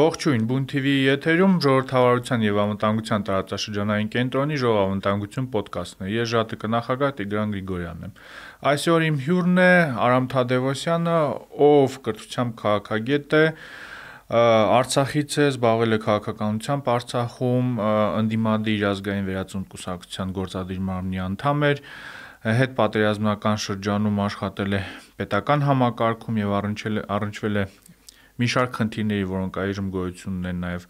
Ողջույն, Բուն TV-ի եթերում ժողովրդավարության եւ անվտանգության տարածաշրջանային կենտրոնի ժողովրդավարություն ոդկասթն է։ Ես ժատիկը նախագահ Տիգրան Գրիգորյանն եմ։ Այսօր իմ հյուրն է Արամ Թադևոսյանը, ով կրթությամբ քաղաքագետ է, Արցախից է, զբաղվել է քաղաքականությամբ Արցախում, ընդդիմադիր ազգային վերածնունդ կուսակցության գործադիր մարմնի անդամ էր, հետ պատերազմնական շրջանում աշխատել է պետական համակարգում եւ առնչվել է առնչվել է մի շարք խնդիրների, որոնք այժմ գոյություն ունեն նաև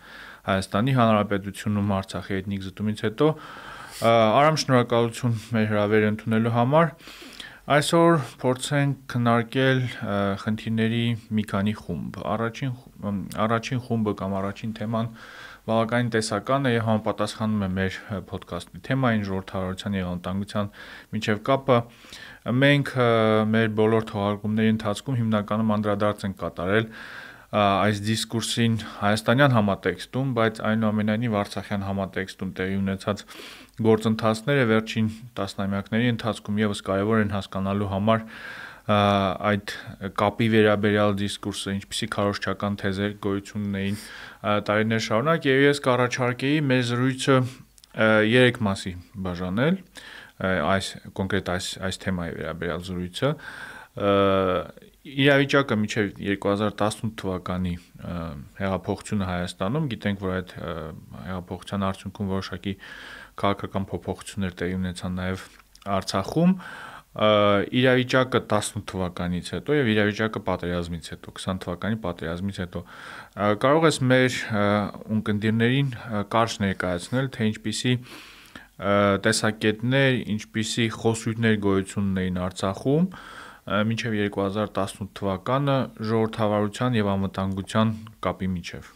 Հայաստանի Հանրապետությունում Արցախի էթնիկ զտումից հետո արամ շնորհակալություն մեր հրավերը ընդունելու համար։ Այսօր փորձենք քննարկել խնդիրների մի քանի խումբ։ Առաջին առաջին խումբը կամ առաջին թեման բավականին տեսական է եւ համապատասխանում է մեր ոդկասթի թեմային ժողովրդավարության եւ անտանգության միջև կապը։ Մենք մեր բոլոր թողարկումների ընթացքում հիմնականում անդրադարձ ենք կատարել այս դիսկուրսին հայաստանյան համատեքստում, բայց այնուամենայնիվ Արցախյան համատեքստում տեղի ունեցած գործընթացները վերջին տասնամյակների ընթացքում եւս կարեւոր են հասկանալու համար այդ կապի վերաբերյալ դիսկուրսը, ինչպիսի քարոշչական թեզեր գոյություն ունեին տարիներ շարունակ եւ ես կառաջարկեի մեր զրույցը երեք մասի բաժանել այս կոնկրետ այս այս թեմայի վերաբերյալ զրույցը իրավիճակը միջև 2018 թվականի հեղափոխությունը Հայաստանում, գիտենք, որ այդ հեղափոխության արդյունքում որոշակի քաղաքական փոփոխություններ տեղի ունեցան նաև Արցախում, իրավիճակը 18 թվականից հետո եւ իրավիճակը պատերազմից հետո 20 թվականի պատերազմից հետո կարող ես մեր ունկնդիրներին կարճ ներկայացնել թե ինչպիսի տեսակետներ, ինչպիսի խոսույթներ գոյություն ունեին Արցախում մինչև 2018 թվականը ժողովրդավարության եւ անվտանգության կապի միջև։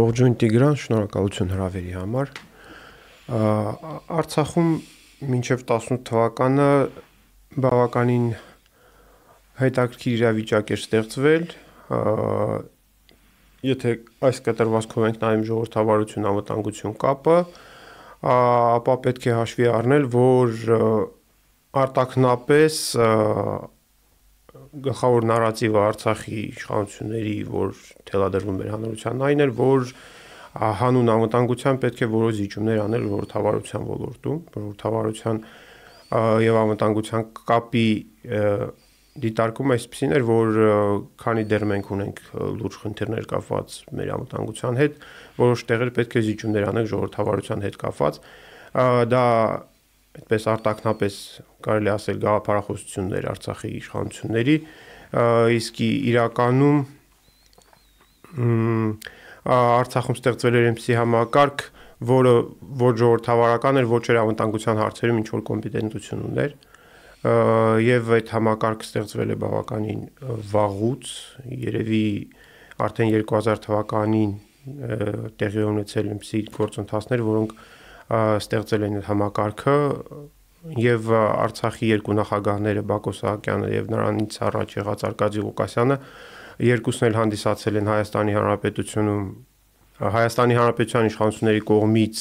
Ողջույն Տիգրան, շնորհակալություն հրավերի համար։ Արցախում մինչև 18 թվականը բավականին հետաքրքիր իրավիճակ էր ստեղծվել, եթե այս կտրվածքով ենք նայում ժողովրդավարություն անվտանգություն կապը, ապա պետք է հաշվի առնել, որ արտակնապես գլխավոր նարատիվը Արցախի իշխանությունների, որ թելադրվում էր հանրության, այն էր, որ հանուն անվտանգության պետք է որոշ զիջումներ անել ժողովրդավարության ոլորտում, ժողովրդավարության եւ անվտանգության կապի դիտարկում այսպեսին էր, որ քանի դեռ մենք ունենք լուրջ խնդիրներ կապված մեր անվտանգության հետ, որոշ տեղեր պետք է զիջումներ անել ժողովրդավարության հետ կապված։ Դա այդպես արտակնապես կարելի ասել գաղափարախոսություններ Արցախի իշխանությունների, իսկ իրականում Արցախում ստեղծվել էր MC համակարգ, որը որ ժողովրդավարական էր, ոչ էր անվտանգության հարցերում ինչ որ կոմպետենտություն ուներ եւ այդ համակարգը ստեղծվել է բավականին վաղուց, երևի արդեն 2000 թվականին տեղի ունեցել MC գործընթացներ, որոնք ստեղծել են համակարգը եւ Արցախի երկու նախագահները Բակո Սահակյանը եւ նրանից առաջ եղած Արկադի Ղուկասյանը երկուսն էլ հանդիսացել են Հայաստանի Հանրապետությունում Հայաստանի Հանրապետության իշխանությունների կողմից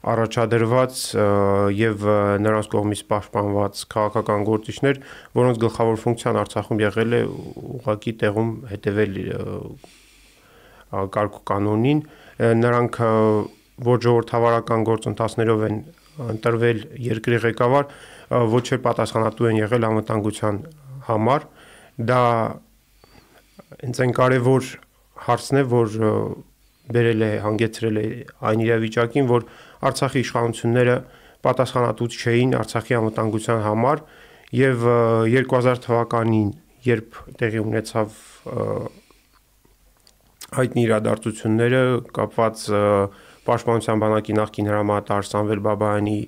առաջադրված եւ նրանց կողմից պաշտպանված քաղաքական գործիչներ, որոնց գլխավոր ֆունկցիան Արցախում եղել է ուղակի տեղում հետևել կարգու կանոնին, նրանք որ ժողովրդավարական գործընթացներով են ընտրվել երկրի ղեկավար, ոչ էլ պատասխանատու են եղել անվտանգության համար։ Դա հենց այն կարևոր հարցն է, որ բերել է հանգեցրել է այն իրավիճակին, որ Արցախի իշխանությունները պատասխանատու չէին Արցախի անվտանգության համար եւ 2000 թվականին, երբ տեղի ունեցավ հայտնի իրադարձությունները կապված պաշտպանության բանակի նախկին հրամանատար Սամվել Բաբայանի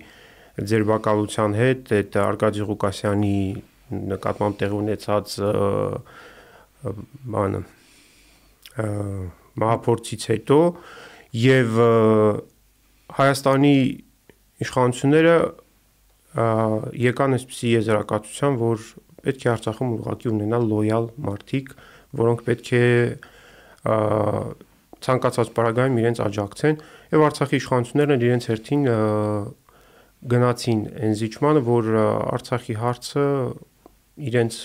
ձերբակալության հետ, այդ Արկադի Ղուկասյանի նկատմամբ տեղի ունեցած բանը մահապորցից հետո եւ Հայաստանի իշխանությունները եկան այսպիսի եզրակացության, որ պետք է Արցախում ուղղակի ունենալ լոյալ մարդիկ, որոնք պետք է ցանկացած պարագայում իրենց աջակցեն եւ Արցախի իշխանություններն իրենց հերթին գնացին այն զիջմանը, որ Արցախի հարցը իրենց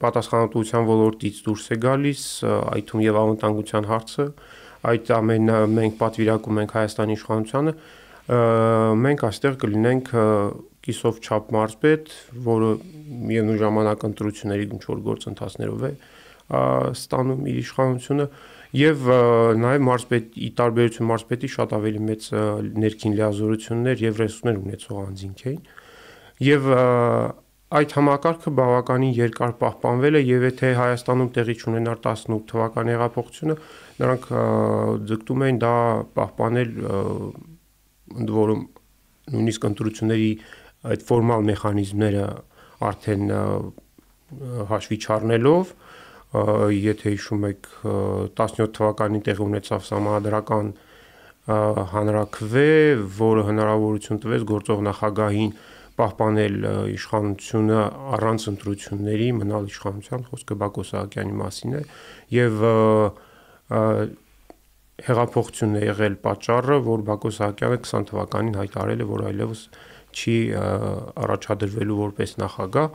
պատասխանատվության ոլորտից դուրս է գալիս, այդ թվում եւ անվտանգության հարցը, այդ ամենը մենք պատվիրակում ենք Հայաստանի իշխանությանը, մենք այստեղ կլինենք կիսով չափ մարզպետ, որը միևնույն ժամանակ ընտրությունների ինչ որ գործընթացներով է ստանում իր իշխանությունը եւ նաեւ մարզպետ ի տարբերություն մարզպետի շատ ավելի մեծ ներքին լիազորություններ եւ ռեսուրսներ ունեցող անձինք էին եւ այդ համակարգը բավականին երկար պահպանվել է եւ եթե Հայաստանում տեղի ունենար 18 թվականի հեղափոխությունը նրանք ձգտում էին դա պահպանել ընդ որում նույնիսկ ընտրությունների այդ ֆորմալ մեխանիզմները արդեն հաշվի չառնելով եթե հիշում եք 17 թվականին տեղի ունեցավ համադրական հանրակրվե, որը հնարավորություն տվեց գործող նախագահին պահպանել իշխանությունը առանց ընտրությունների մնալ իշխանության, խոսքը Բակո Սահակյանի մասին է, եւ հեղափոխությունն է եղել պատճառը, որ Բակո Սահակյանը 20 թվականին հայտարարել է, որ այլևս չի առաջադրվելու որպես նախագահ,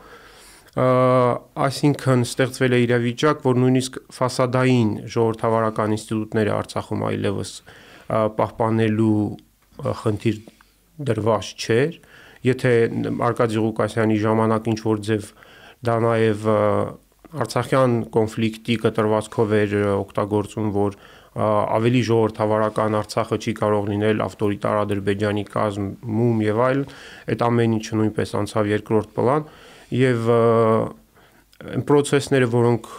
այսինքն ստեղծվել է իրավիճակ, որ նույնիսկ ֆասադային ժողովրդավարական ինստիտուտները Արցախում այլևս պահպանելու խնդիր դրված չէր, եթե Արկադի Ղուկասյանի ժամանակ ինչ որ ձև դա նաև Արցախյան կոնֆլիկտի կտրվածքով էր օգտագործում, որ ավելի ժողովրդավարական Արցախը չի կարող լինել ավտորիտար Ադրբեջանի կազմում եւ այլ, այդ ամեն ինչը նույնպես անցավ երկրորդ պլան եւ այն process-ները, որոնք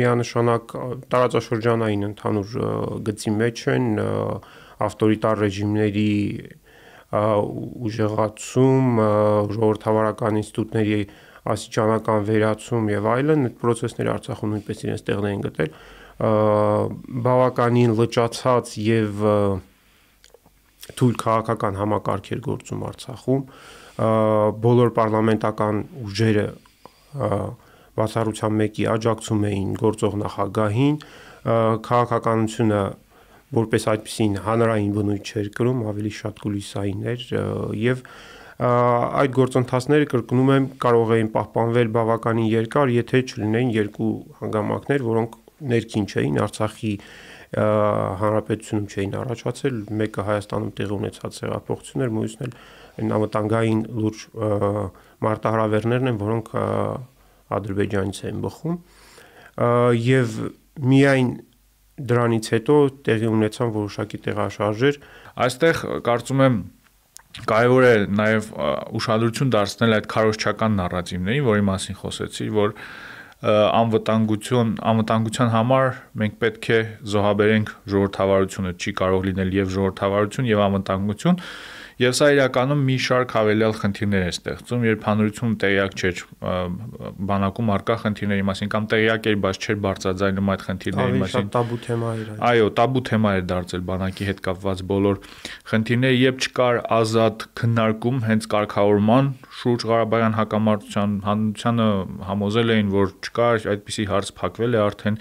միանշանակ տարածաշրջանային ընդհանուր գծի մեջ են ավտորիտար ռեժիմների ուժեղացում, ժողովրդավարական ինստիտուտների ասիճանական վերացում եւ այլն, այդ process-ները Արցախում նույնպես իրենց տեղն են գտել բավականին լճացած եւ թույլ քաղաքական համակարգ էր գործում Արցախում բոլոր պարլամենտական ուժերը բացառության մեկի աջակցում էին գործող նախագահին, քաղաքականությունը որպես այդպեսին հանրային բնույթ չէր կրում, ավելի շատ կուլիսային էր եւ այդ գործընթացները կրկնում եմ կարող էին պահպանվել բավականին երկար, եթե չլինեին երկու հանգամանքներ, որոնք ներքին չէին Արցախի հանրապետությունում չէին առաջացել, մեկը Հայաստանում տեղի ունեցած հեղափոխությունն էր, մյուսն էլ այն անվտանգային լուրջ մարտահրավերներն են, որոնք Ադրբեջանից են բխում եւ միայն դրանից հետո տեղի ունեցան որոշակի տեղաշարժեր այստեղ կարծում եմ կարևոր է նաև ուշադրություն դարձնել այդ քարոշչական նարատիվներին, որի մասին խոսեցի, որ անվտանգություն անվտանգության համար մենք պետք է զոհաբերենք ժողովրդավարությունը, չի կարող լինել եւ ժողովրդավարություն եւ անվտանգություն, Եվ սա իրականում մի շարք հավելյալ խնդիրներ է ստեղծում, երբ հանրությունը տեղյակ չէր բանակում արկա խնդիրների մասին կամ տեղյակ էր, բայց չէր բարձրաձայնում այդ խնդիրների մասին։ Ավելի տաբու թեմա էր։ Այո, տաբու թեմա էր դարձել բանակի հետ կապված բոլոր խնդիրները, եւ չկար ազատ քննարկում հենց կարգավորման շուրջ Ղարաբաղյան հակամարտության հանրությանը համոզել էին, որ չկար այդպիսի հարց փակվել է արդեն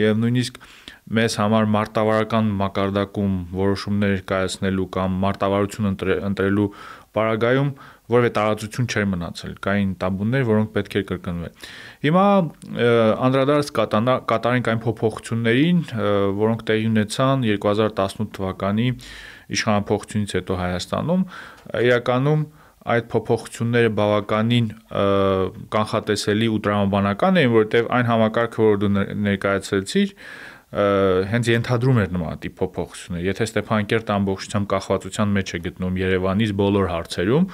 եւ նույնիսկ մեզ համար մարտավարական մակարդակում որոշումներ կայացնելու կամ մարտավարություն ընտրելու պարագայում որևէ տարածություն չէր մնացել, կային տաբուներ, որոնք պետք էր կրկնվեն։ Հիմա անդրադարձ կատարենք այն փոփոխություններին, որոնք տեղի ունեցան 2018 թվականի իշխանապողությունից հետո Հայաստանում, իրականում այդ փոփոխությունները բավականին կանխատեսելի ու տրամաբանական էին, որովհետև այն համակարգը, որ դու ներկայացրեցիր, հենց ենթադրում էր նմանատիպ փոփոխություններ։ Եթե Ստեփանակերտ ամբողջությամբ կախվածության մեջ է գտնվում Երևանից բոլոր հարցերում,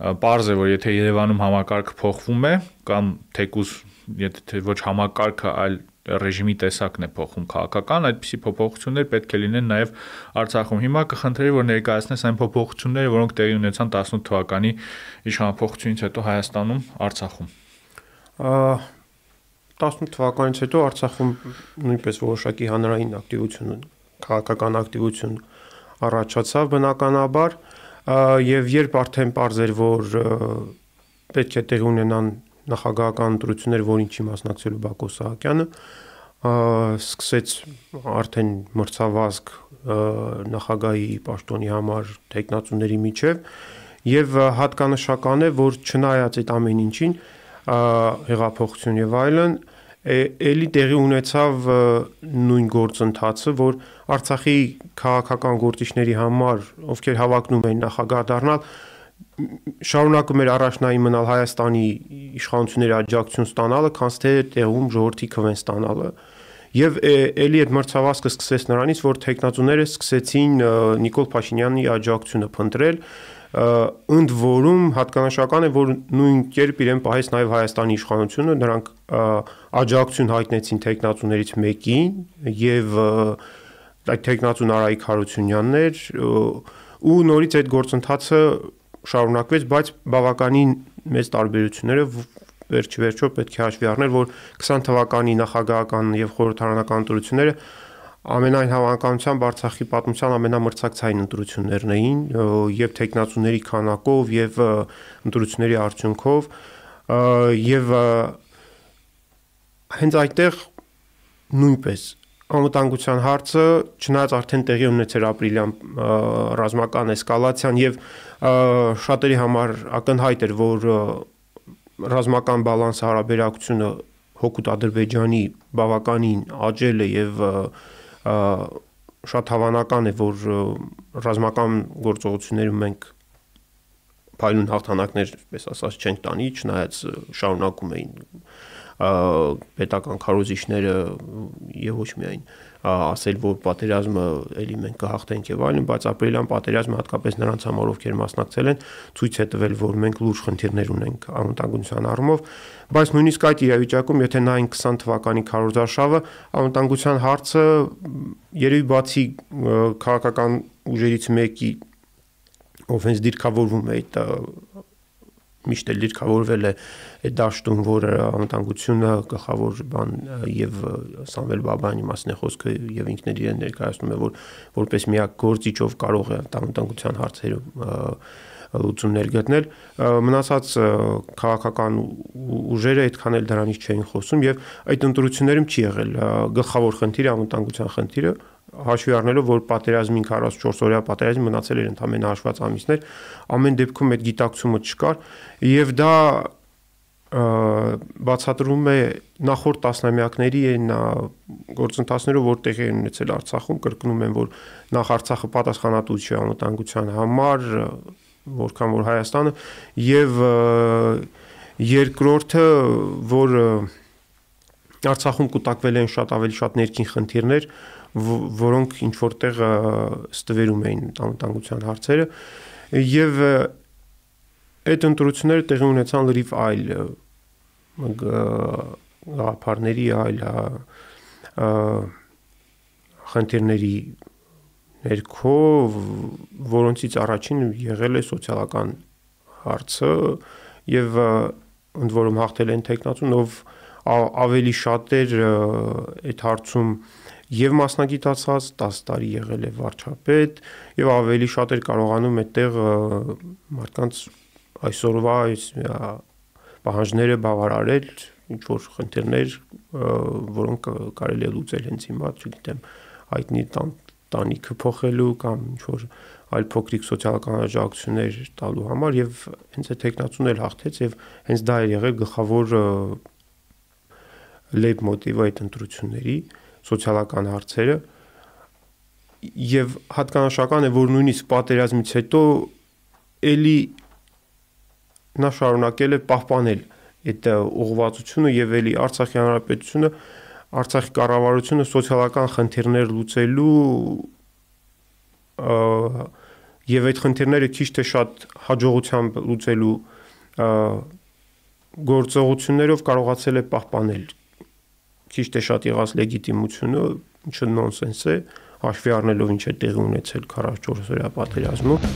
Պարզ է, որ եթե Երևանում համակարգը փոխվում է կամ թեկուզ եթե ոչ համակարգը, այլ ռեժիմի տեսակն է փոխում քաղաքական, այդպիսի փոփոխություններ պետք է լինեն նաև Արցախում։ Հիմա կխնդրեի, որ ներկայացնես այն փոփոխությունները, որոնք տեղի ունեցան 18 թվականի իշխանապողությունից հետո Հայաստանում, Արցախում։ 18 թվականից հետո Արցախում նույնպես որոշակի հանրային ակտիվություն, քաղաքական ակտիվություն առաջացավ բնականաբար եւ երբ արդեն էր որ պետք է տեղի ունենան նախագահական ընտրություններ, որին չի մասնակցելու Բակո Սահակյանը, սկսեց արդեն մրցավազք նախագահի պաշտոնի համար տեխնացուների միջև եւ հատկանշական է որ չնայած այդ ամեն ինչին հեղափոխություն եւ այլն, էլի տեղի ունեցավ նույն գործընթացը, որ Արցախի քաղաքական գործիչների համար, ովքեր հավակնում էին նախագահ դառնալ, շարունակում էր առաջնային մնալ Հայաստանի իշխանությունների աջակցություն ստանալը, քանց թե տեղում ժողովրդի քվեն ստանալը։ Եվ էլի այդ մրցավազքը սկսեց նրանից, որ տեխնացուները սկսեցին Նիկոլ Փաշինյանի աջակցությունը փնտրել, ընդ որում հատկանշական է, որ նույն կերպ իրեն պահեց նաև Հայաստանի իշխանությունը, նրանք աջակցություն հայտնեցին տեխնացուներից մեկին եւ այդ տեխնացուն Արայիկ Հարությունյանն էր ու նորից այդ գործընթացը շարունակվեց, բայց բավականին մեծ տարբերությունները վերջի վերջո պետք է հաշվի առնել, որ 20 թվականի նախագահական եւ խորհրդարանական ընտրությունները ամենայն հավանականությամբ Արցախի պատմության ամենամրցակցային ընտրություններն էին եւ տեխնացուների քանակով եւ ընտրությունների արդյունքով եւ հենց այդտեղ նույնպես անվտանգության հարցը չնայած արդեն տեղի ունեցել ապրիլյան ռազմական էսկալացիան եւ շատերի համար ակնհայտ էր որ ռազմական բալանս հարաբերակցությունը հոգուտ Ադրբեջանի բավականին աճել է եւ շատ հավանական է որ ռազմական գործողություններում մենք փայլուն հաղթանակներ, այսպես ասած, չենք տանի, չնայած շարունակում էին պետական քարոզիչները եւ ոչ միայն ասել, որ պատերազմը էլի մենք կհաղթենք եւ այլն, բայց ապրիլյան պատերազմը հատկապես նրանց համար, ովքեր մասնակցել են, ցույց է տվել, որ մենք լուրջ խնդիրներ ունենք անվտանգության առումով, բայց նույնիսկ այդ իրավիճակում, եթե նայենք 20 թվականի քարոզարշավը, անվտանգության հարցը երևի բացի քաղաքական ուժերից մեկի ով հենց դիրքավորվում է այդ միշտ էլ դիրքավորվել է այդ դաշտում, որ անվտանգությունը գլխավոր բան եւ Սամվել Բաբայանի մասն է խոսքը եւ ինքն իրեն ներկայացնում է, որ որպես միակ գործիչով կարող է անվտանգության հարցերում լուծումներ գտնել մնացած քաղաքական ուժերը այդքան էլ դրանից չէին խոսում եւ այդ ընտրություններում չի եղել գլխավոր խնդիրը անվտանգության խնդիրը հաշվի առնելով որ պատերազմին 44 օրյա պատերազմի մնացել էր ընդամենը հաշված ամիսներ ամեն դեպքում այդ գիտակցումը չկար եւ դա բացատրում է նախորդ տասնամյակների այն գործընթացներով որտեղ են ունեցել Արցախում կրկնում են որ նախ Արցախը պատասխանատու չէ անվտանգության համար որքան որ Հայաստանը եւ երկրորդը որ Արցախում կուտակվել են շատ ավելի շատ ներքին խնդիրներ, որոնք ինչ որտեղ ստվերում էին անվտանգության հարցերը եւ այդ ընտրությունները տեղի ունեցան լրիվ այլ գաղափարների այլ խնդիրների ներքո որոնցից առաջին եղել է սոցիալական հարցը եւ ընդ որում հաղթել են տեխնացուն ով ավելի շատ էր այդ հարցում եւ մասնագիտացած 10 տարի եղել է վարչապետ եւ ավելի շատ էր կարողանում այդտեղ մարդկանց այսօրվա այս պահանջները բավարարել ինչ որ խնդիրներ, որոնք կարելի է լուծել հենց հիմա, չգիտեմ, հայտնի տանիքը փոխելու կամ ինչ որ այլ փոքրիկ սոցիալական աջակցություններ տալու համար եւ հենց այդ տեխնացուն էլ հաղթեց եւ հենց դա էր եղել գլխավոր լեյբ մոտիվը այդ ընտրությունների սոցիալական հարցերը եւ հատկանշական է որ նույնիսկ պատերազմից հետո էլի նա շարունակել է պահպանել այդ ուղղվածությունը եւ էլի Արցախի հանրապետությունը Արցախի կառավարությունը սոցիալական խնդիրներ լուծելու եւ այդ խնդիրները քիչ թե շատ հաջողությամբ լուծելու գործողություններով կարողացել է պահպանել քիչ թե շատ եղած լեգիտիմությունը, ինչը նոնսենս է, հաշվի առնելով ինչ է տեղի ունեցել 44 օրյա պատերազմում։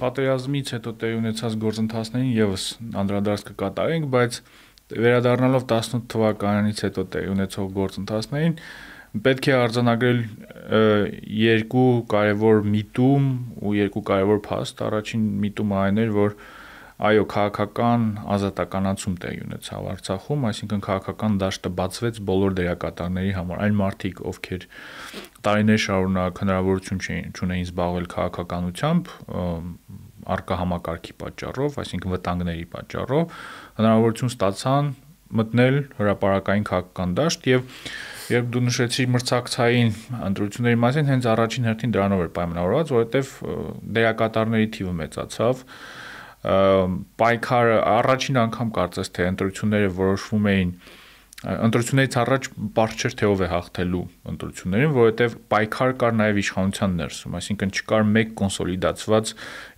Պատերազմից հետո տեղի ունեցած գործընթացներին եւս անդրադարձ կկատարենք, բայց վերադառնալով 18 թվականից հետո տեղի ունեցող գործընթացներին պետք է արձանագրել երկու կարևոր միտում ու երկու կարևոր փաստ։ Առաջին միտումը այն էր, որ այո, քաղաքական ազատականացում տեղի ունեցավ Արցախում, այսինքն քաղաքական դաշտը բացվեց բոլոր դերակատարների համար, այն մարդիկ, ովքեր տարիներ շարունակ հնարավորություն չունեին զբաղվել քաղաքականությամբ, արկա համակարգի պատճառով, այսինքն վտանգների պատճառով, հնարավորություն ստացան մտնել հրաապարակային քաղաքական դաշտ եւ Երբ դու նշեցիր մրցակցային ընտրությունների մասին, հենց առաջին հերթին դրանով էր պայմանավորված, որովհետև դերակատարների թիվը մեծացավ, պայքարը առաջին անգամ կարծես թե ընտրությունները որոշվում էին ընտրություններից առաջ բարձ չէր թե ով է հաղթելու ընտրություններին, որովհետև պայքար կար նաև իշխանության ներսում, այսինքն չկար մեկ կոնսոլիդացված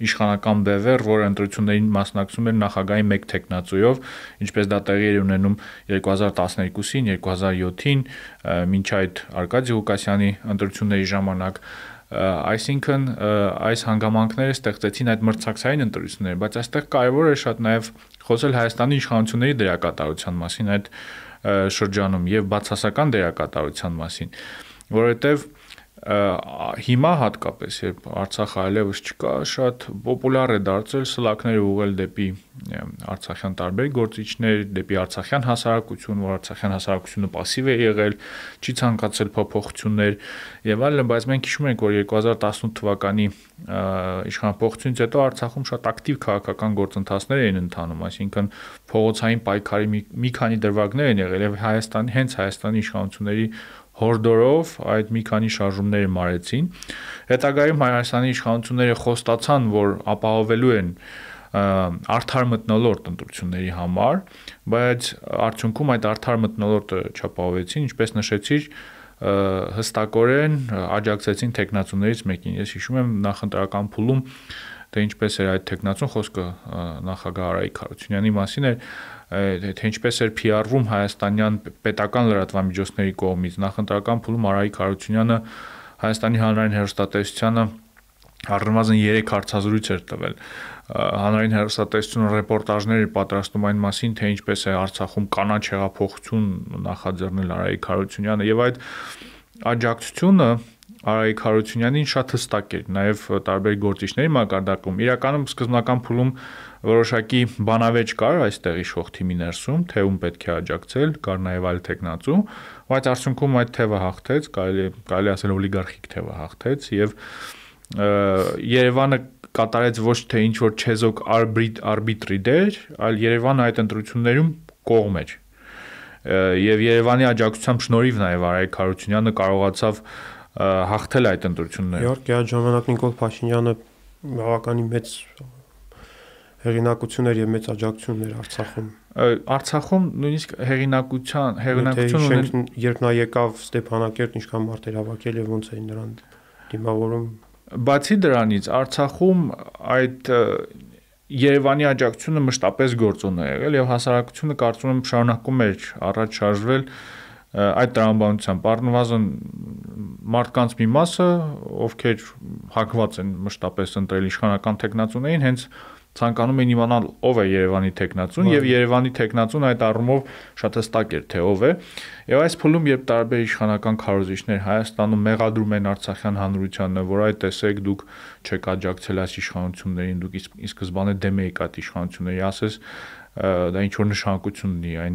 իշխանական բևեռ, որը ընտրություններին մասնակցում էր նախագահի մեկ տեխնացույով, ինչպես դա տեղի էր ունենում 2012-ին, 2007-ին, մինչ այդ Արկադի Ղուկասյանի ընտրությունների ժամանակ այսինքն այս հանգամանքները ստեղծեցին այդ մրցակցային ընտրությունները, բայց այստեղ կարևոր է շատ նաև խոսել Հայաստանի իշխանությունների դերակատարության մասին այդ շրջանում եւ բացասական դերակատարության մասին, որովհետեւ հիմա հատկապես երբ Արցախը այլևս չկա, շատ պոպուլյար է դարձել սլակները ուղղել դեպի արցախյան տարբեր գործիչներ, դեպի արցախյան հասարակություն, որ արցախյան հասարակությունը пассив է եղել, չի ցանկացել փոփոխություններ եւ այլն, բայց մենք հիշում ենք, որ 2018 թվականի իշխանապողությունից հետո Արցախում շատ ակտիվ քաղաքական գործընթացներ էին ընթանում, այսինքն փողոցային պայքարի մի, մի քանի դրվագներ են եղել եւ Հայաստանի հենց Հայաստանի իշխանությունների հորդորով այդ մի քանի շարժումները մարեցին։ Հետագայում Հայաստանի իշխանությունները խոստացան, որ ապահովելու են արդար մտնոլորտ ընտրությունների համար, բայց արդյունքում այդ արդար մտնոլորտը չապահովեցին, ինչպես նշեցիր, հստակորեն աջակցեցին տեխնացուներից մեկին։ Ես հիշում եմ նախընտրական փուլում թե ինչպես էր այդ տեխնացուն խոսքը նախագահ Արայիկ Խարությունյանի մասին էր թե ինչպես էր PR-վում հայաստանյան պետական լրատվամիջոցների կողմից նախընտրական փուլում Արայիկ Խարությունյանը Հայաստանի հանրային հերոստատեսությանը առնվազն 3 հարցազրույց էր տվել հանրային հերոստատեսությունը ռեպորտաժներ պատրաստում այն մասին, թե ինչպես է Արցախում կանաչ հեղափոխություն նախաձեռնել Արայիկ Խարությունյանը եւ այդ աջակցությունը Արայիկ Հարությունյանին շատ հստակ էր, նաև տարբեր գործիչների մակարդակում։ Իրականում սկզբնական փուլում որոշակի բանավեճ կար այստեղ իշխող թիմի ներսում, թե ում պետք է աջակցել, կար նաև այլ տեխնացու, բայց արդյունքում այդ թևը հաղթեց, կարելի կարելի ասել օլիգարխիկ թևը հաղթեց եւ Երևանը կատարեց ոչ թե ինչ որ չեզոք արբիտ արբիտրի դեր, այլ Երևանը այդ ընտրություններում կողմ էր։ Եվ Երևանի աջակցությամբ շնորհիվ նաև Արայք Հարությունյանը կարողացավ հաղթել այդ ընտրությունները։ Իհարկե, այդ ժամանակ Նիկոլ Փաշինյանը բավականին մեծ հեղինակություններ եւ մեծ աջակցություններ Արցախում։ Արցախում նույնիսկ հեղինակության հեղինակություն ունեն երբ նա եկավ Ստեփանակերտ ինչքան մարդեր հավաքել եւ ոնց էին նրան դիմավորում Բացի դրանից Արցախում այդ Երևանի աջակցությունը մշտապես գործոն է եղել եւ հասարակությունը կարծում եմ շարունակում էր առաջ շարժվել այդ տրամաբանությամբ առնվազն մարդկանց մի մասը, ովքեր հակված են մշտապես ընտրել իշխանական տեխնացուներին, հենց ցանկանում էին իմանալ ով է Երևանի տեխնացուն եւ Երևանի տեխնացուն այդ առումով շատ հստակ էր թե ով է եւ այս փուլում երբ տարբեր իշխանական քարոզիչներ Հայաստանում մեղադրում են Արցախյան հանրությանը որ այդ տեսեք դուք չեք աջակցել այս իշխանություններին դուք ի սկզբանե դեմ եք այդ իշխանությունների ասես դա ինչ որ նշանակություն ունի այն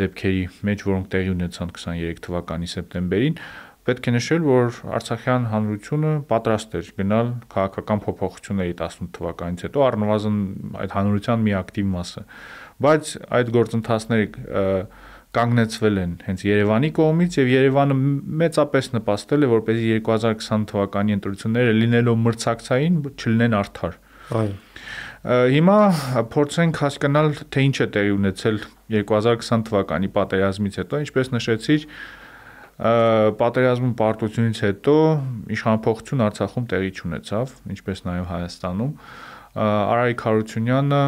դեպքերի մեջ որոնք տեղի ունեցան 23 թվականի սեպտեմբերին պետք է նշել, որ Արցախյան հանրությունը պատրաստ էր գնալ քաղաքական փոփոխությունների 18 թվականից հետո առնվազն այդ հանրության մի ակտիվ մասը։ Բայց այդ գործընթացները կանգնեցվել են հենց Երևանի կողմից եւ Երևանը մեծապես նպաստել է որպեսզի 2020 թվականի ընտրությունները լինելով մրցակցային չլինեն արդար։ Այո։ Հիմա փորձենք հասկանալ թե ինչ է տեղի ունեցել 2020 թվականի պատերազմից հետո, ինչպես նշեցիր, պատերազմի պարտությունից հետո իշխանապողություն Արցախում տեղի չունեցավ, ինչպես նաև Հայաստանում։ Արայիկ Հարությունյանը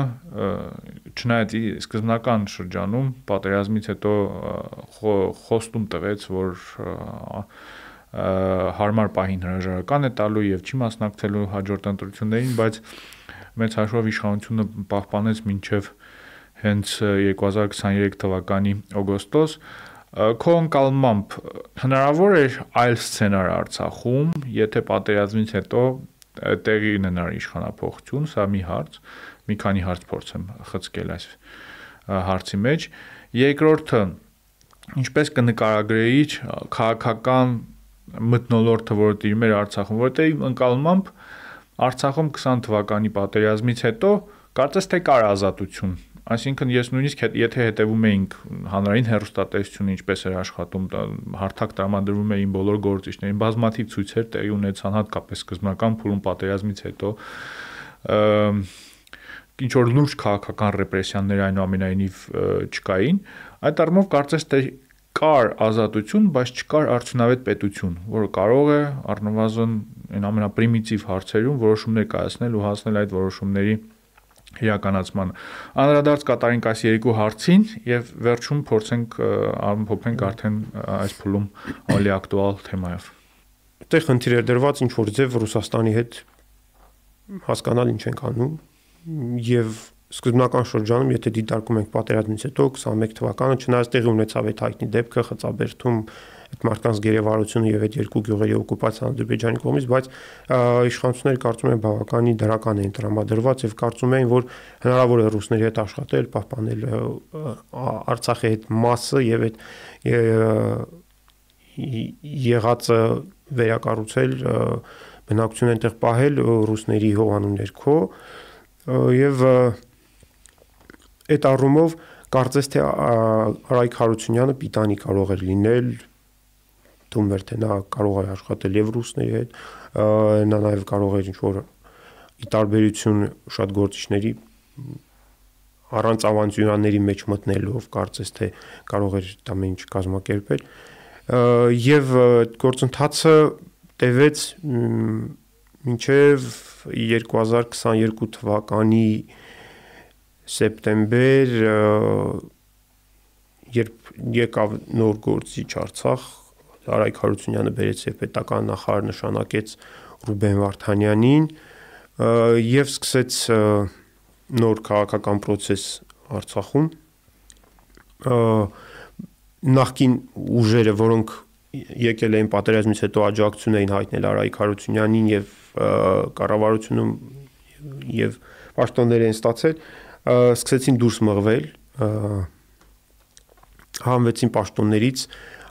չնայած սկզբնական շրջանում պատերազմից հետո խոստում տվեց, որ հարմար պահին հրաժարական է տալու եւ չի մասնակցելու հաջորդ ընտրություններին, բայց մեծ հաշվով իշխանությունը պահպանեց մինչև հենց 2023 թվականի օգոստոս քո ընկալմամբ հնարավոր է այլ սցենար Արցախում, եթե պատերազմից հետո տեղի ունենար իշխանապողություն, սա մի հարց։ մի քանի հարց փորձեմ խցկել այս հարցի մեջ։ Երկրորդը ինչպես կնկարագրեիչ քաղաքական մտնոլորտը, որը էր Արցախում, որտեղ ընկալմամբ Արցախում 20 թվականի պատերազմից հետո կարծես թե կար ազատություն Այսինքն ես նույնիսկ եթե հետևում էինք հանրային հերոստատեսությունը ինչպես էր աշխատում, հարթակ տրամադրվում էին բոլոր գործիչներին, բազմաթիվ ցույցեր տեղի ունեցան հատկապես սկզբնական փուլում պատերազմից հետո ինչ որ լուրջ քաղաքական ռեպրեսիաներ այնուամենայնիվ չկային, այդ առումով կարծես թե կար ազատություն, բայց չկար արդյունավետ պետություն, որը կարող է առնվազն այն ամենապրիմիտիվ հարցերում որոշումներ կայացնել ու հասնել այդ որոշումների իրականացման։ Անդրադարձ կատարենք այս երկու հարցին եւ վերջում փորձենք ամփոփենք արդեն այս փուլում ավելի ակտուալ թեմայով։ Այդտեղ խնդիր է դրված ինչ որ ձև Ռուսաստանի հետ հասկանալ ինչ ենք անում եւ սկզբնական շրջանում, եթե դիտարկում ենք պատերազմից հետո 21 թվականը, չնայած տեղի ունեցավ այդ հայտնի դեպքը Խծաբերդում այդ մարդկանց գերեվարությունը եւ այդ երկու գյուղերի օկուպացիան Ադրբեջանի կողմից, բայց իշխանությունները կարծում են բավականի դրական էին տրամադրված եւ կարծում էին, որ հնարավոր է ռուսների հետ աշխատել, պահպանել Արցախի հետ մասը եւ այդ եղածը վերակառուցել բնակություն այնտեղ պահել ռուսների հովանու ներքո եւ այդ առումով կարծես թե Արայք Հարությունյանը պիտանի կարող էր լինել էր թե նա կարող է աշխատել եւ ռուսների հետ, նա նաեւ կարող էր ինչ-որ ի տարբերություն շատ գործիչների առանց ավանտյուրաների մեջ մտնելով կարծես թե կարող էր դա ինչ կազմակերպել եւ գործընթացը տևեց մինչև 2022 թվականի սեպտեմբեր երբ եկավ նոր գործիչ Արցախ Արայք Հարությունյանը բերեց եւ պետական նախարար նշանակեց Ռուբեն Վարդանյանին եւ սկսեց նոր քաղաքական process Արցախում նախքին ուժերը, որոնք եկել էին պատերազմից հետո աջակցություն էին հայտնել Արայք Հարությունյանին եւ կառավարությունում եւ պաշտոններ են ստացել, սկսեցին դուրս մղվել հանվեցին պաշտոններից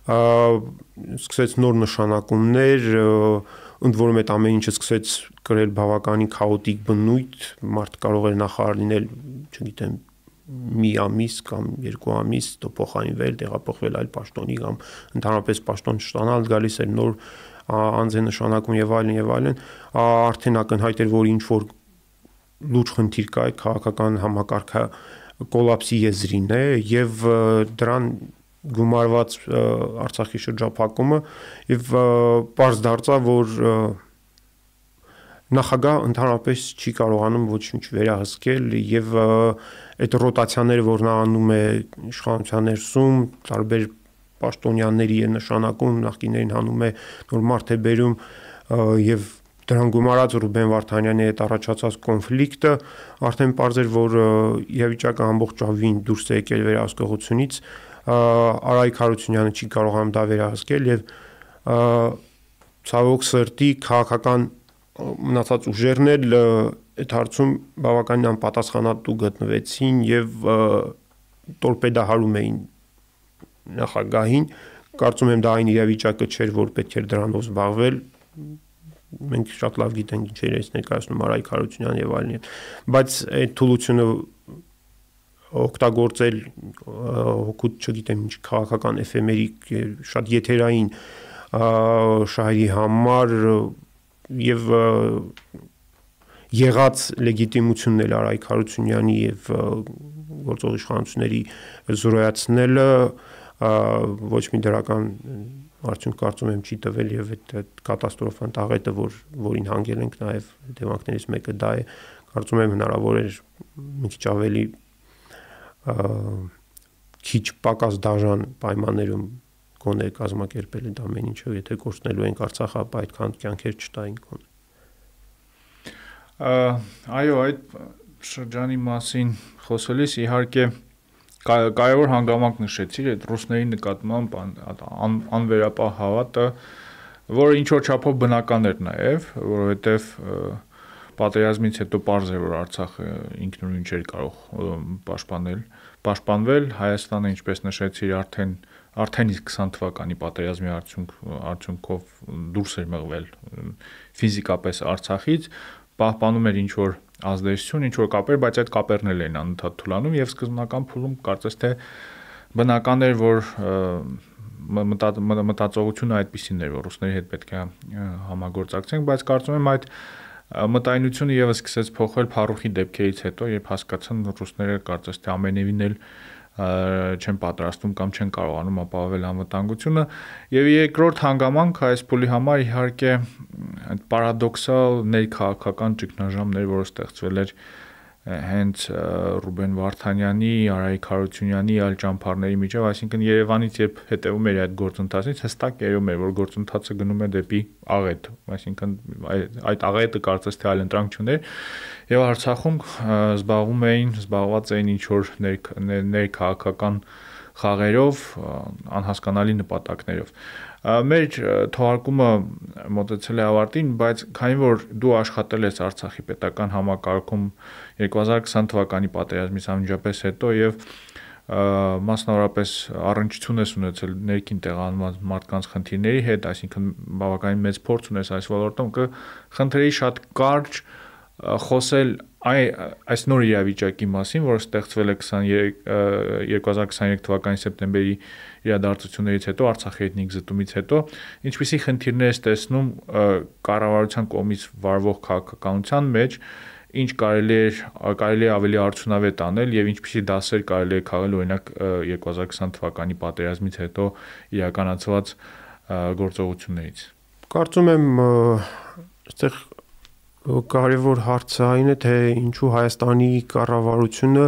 սկսեց նոր նշանակումներ, ընդ որում այդ ամեն ինչը սկսեց կրել բավականին քաոտիկ բնույթ, մարդ կարող էր նախարար լինել, չգիտեմ, մի ամիս կամ երկու ամիս դու փոխանցվել, տեղափոխվել այլ պաշտոնի կամ ընդհանրապես պաշտոն չստանալ, գալիս էր նոր անձե նշանակում եւ այլն եւ այլն, արդեն ակնհայտ էր, որ ինչ որ լուրջ խնդիր կա քաղաքական համակարգը կոլապսի եզրին է եւ դրան գումարված Արցախի շրջափակումը եւ པարզ դարձավ, որ նախագահ ընդհանրապես չի կարողանում ոչինչ վերահսկել եւ այդ ռոտացիաները, որ նա անում է իշխանության ներսում, տարբեր պաշտոնյաների է նշանակում, նախկիներին հանում է նոր մարդ է բերում եւ դրան գումարած Ռուբեն Վարդանյանի հետ առաջացած կոնֆլիկտը արդեն པարզ էր, որ իրավիճակը ամբողջ ավին դուրս է եկել վերահսկողությունից Արայք Հարությունյանը չի կարողանում դա վերահսկել եւ ցավոք սրտի քաղաքական մնացած ուժերն էլ այդ հարցում բավականին անպատասխանատու գտնվեցին եւ տորպեդահարում էին նախագահին կարծում եմ դա այն իրավիճակը չէր որ պետք էր դրանով զբաղվել մենք շատ լավ գիտենք ինչեր է ներկայացնում Արայք Հարությունյան եւ այլն բայց այդ թուլությունը օգտագործել հոգուտ, չգիտեմ, ինչ քաղաքական էֆեմերիկ շատ եթերային շահերի համար եւ եղած լեգիտիմությունն էլ Արայք Հարությունյանի եւ գործող իշխանությունների զորոյացնելը ոչ մի դրական արդյունք կարծում եմ չի տվել եւ այդ կատաստրոֆան տաղետը որ որին հանգել ենք նաեւ դեմակներից մեկը դա է կարծում եմ հնարավոր էր մի քիչ ավելի քիչ պակաս դաժան պայմաններում գոնե կազմակերպել այդ ամեն ինչը, եթե կորցնելու ենք Արցախը, ապա այդքան կյանքեր չտային գոնե։ Այո, այդ շրջանի մասին խոսելիս իհարկե կարևոր հանգամանք նշեցիր այդ ռուսների նկատմամբ անվերապահ հավատը, որը ինչ որ չափով բնական էր նաև, որովհետև պատերազմից հետո པարզ է որ Արցախը ինքնուրույն չէր կարող պաշտպանել, պաշտպանվել Հայաստանը ինչպես նշեցի արդեն արդեն իսկ 20 թվականի պատերազմի արդյունք արդյունքով դուրս էր մղվել ֆիզիկապես Արցախից, պահպանում էր ինչ որ ազդեցություն, ինչ որ կապեր, բայց այդ կապերն էլ էին անընդհատ թուլանում եւ սկզբնական փուլում կարծես թե բնական էր որ մտածողությունը այդպեսին էր, որ ռուսների հետ պետք է համագործակցենք, բայց կարծում եմ այդ մտայնությունը եւս սկսեց փոխվել Փարուխի դեպքերից հետո, երբ հասկացան ռուսները կարծես թե ամենևին էլ չեն պատրաստվում կամ չեն կարողանում ապահովել անվտանգությունը եւ երկրորդ հանգամանք այս փուլի համար իհարկե այդ պարադոքսալ ներքաղաքական ճգնաժամներ, որը ստեղծվել էր հենց Ռուբեն Վարդանյանի, Արայիկ Հարությունյանի այլ ճամփարների միջև, այսինքն Երևանից երբ հետևում էր այդ գործընթացից, հստակ երևում էր, որ գործընթացը գնում է դեպի աղետ, այսինքն այդ աղետը կարծես թե այլ ընտրանք չուներ եւ Արցախում զբաղվում էին, զբաղված էին ինչ որ ներքաղաքական խաղերով, անհասկանալի նպատակներով մեր թողարկումը մոտեցել է ավարտին, բայց քանի որ դու աշխատել ես Արցախի պետական համակարգում 2020 թվականի պատերազմից անմիջապես հետո եւ մասնավորապես առնչություն ես ունեցել ներքին տեղանված մարդկանց խնդիրների հետ, այսինքն բավականին մեծ փորձ ունես այս ոլորտում, կխնդրեի շատ կարճ խոսել այ այս նոր իրավիճակի մասին, որը ստեղծվել է 23 2023 թվականի սեպտեմբերի իրադարձություններից հետո Արցախի էթնիկ զտումից հետո, ինչպիսի խնդիրներ ես տեսնում կառավարության կողմից վարվող քաղաքականության մեջ, ինչ կարելի է կարելի է ավելի արդյունավետ անել եւ ինչպիսի դասեր կարելի է քաղել օրինակ 2020 թվականի պատերազմից հետո իրականացված գործողություններից։ Կարծում եմ այստեղ կարևոր հարցը այն է թե ինչու Հայաստանի կառավարությունը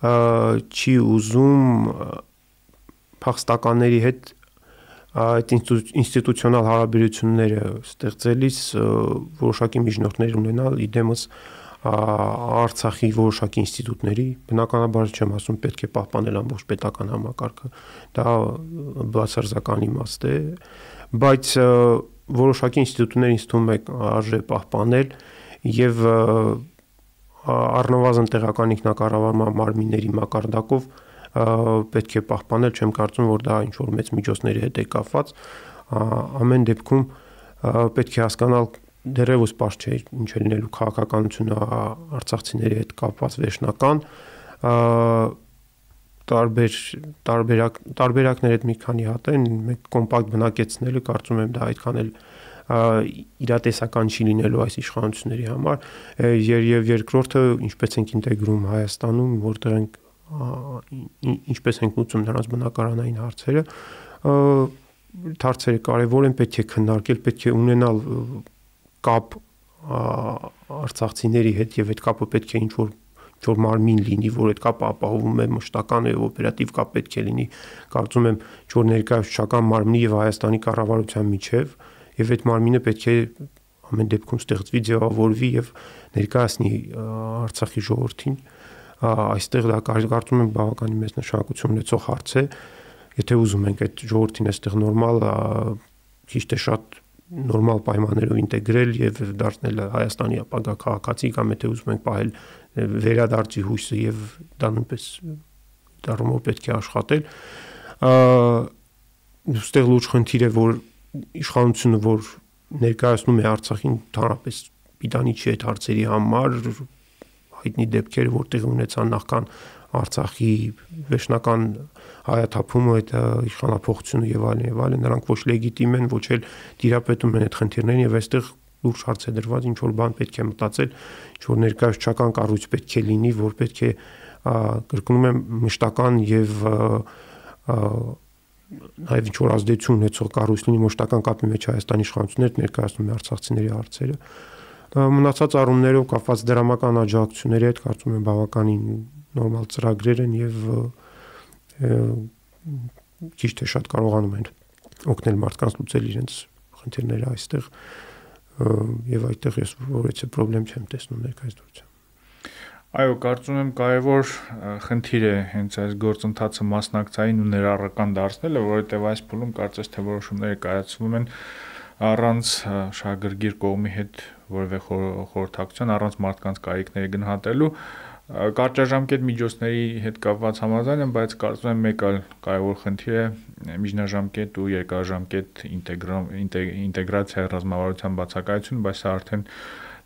չի ուզում փախստականների հետ այդ ինստիտուցիոնալ հարաբերությունները ստեղծելիս որոշակի միջնորդներ ունենալ իդեմս Արցախի որոշակի ինստիտուտների բնականաբար չեմ ասում պետք է պահպանել ամբողջ պետական համակարգը դա բացարձական իմաստ է բայց որոշակի ինստիտուտներ ինձ թվում է արժե պահպանել եւ առնվազն տեղական ինքնակառավարման մարմինների մակարդակով պետք է պահպանել, չեմ կարծում, որ դա ինչ որ մեծ միջոցների հետ է կապված։ Ամեն դեպքում պետք է հասկանալ դերևս པարզ չէ ինչ է լինելու քաղաքականությունը արցախցիների հետ կապված վերջնական տարբեր տարբերակ տարբերակներ այդ մի քանի հատ են մեկ կոմպակտ բնակեցնելը կարծում եմ դա այդքան էլ իրատեսական չի լինելու այս իշխանությունների համար եւ երկրորդը ինչպես ենք ինտեգրում Հայաստանում որտեղ ենք ինչպես ենք լուծում նրանց բնակարանային հարցերը հարցերը կարևոր են պետք է քննարկել պետք է ունենալ կապ արցախցիների հետ եւ այդ կապը պետք է ինչ որ որ մարմին լինի, որ այդ կապը ապահովում է մշտական եւ օպերատիվ կապ պետք է լինի, կարծում եմ, որ ներկայացուցչական մարմնի եւ Հայաստանի կառավարության միջև եւ այդ մարմինը պետք է ամեն դեպքում ստեղծվի, ձևավորվի եւ ներկայացնի Արցախի ժողովրդին այստեղ դա կարծում եմ բավականին մեծ նշանակություն ունեցող հարց է եթե ուզում ենք այդ ժողովրդին այստեղ նորմալ ճիշտ է շատ նորմալ պայմաններով ինտեգրել եւ դարձնել Հայաստանի ապագա քաղաքացի կամ եթե ուզում ենք պահել վերադարձի հույսը եւ դա նույնպես դառնումով պետք է աշխատել ուստեղ լուրջ խնդիր է որ իշխանությունը որ ներկայացնում է Արցախին ընդհանրապես պիտանի չի այդ հարցերի համար հայտնի դեպքեր որտեղ ունեցան նախքան Արցախի վերջնական հայաթափումը, այդ իշխանապողությունը եւ այլն եւ այլն, նրանք ոչ լեգիտիմ են, ոչ էլ դիրապետում են այդ խնդիրներին եւ այստեղ լուրջ հարց է դրված, ինչ որ բան պետք է մտածել, ինչ որ ներկայացչական կառույց պետք է լինի, որ պետք է կրկնում եմ մշտական եւ նաև ինչ որ ազդեցություն ունեցող կառույց լինի մշտական կապի մեջ Հայաստանի իշխանություններ ներկայացնում է արցախցիների հարցերը մնացած առումներով կապված դրամական աջակցությունների հետ կարծում եմ բավականին նորմալ ծրագրեր են եւ ճիշտ է շատ կարողանում են օգնել մարդկանց լուծել իրենց խնդիրները այստեղ եւ այդտեղ ես որևէ խնդրեմ չեմ տեսնում ներկայացուցիչը Այո, կարծում եմ կարևոր խնդիր է հենց այս գործընթացը մասնակցային ու ներառական դարձնելը, որովհետև այս փուլում կարծես թե որոշումները կայացվում են առանց շահագրգիռ կողմի հետ որևէ խորհրդակցության առանց մարդկանց կարիքների գնահատելու կարճաժամկետ միջոցների հետ կապված համաձայն եմ, բայց կարծում եմ մեկ այլ կարևոր խնդիր է միջնաժամկետ ու երկարաժամկետ ինտեգրացիա ռազմավարության բացակայություն, բայց սա արդեն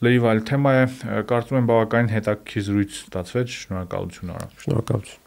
լրիվ այլ թեմա է։ Կարծում եմ բավականին հետաքրքիր զրույց ստացվեց։ Շնորհակալություն Արամ։ Շնորհակալություն։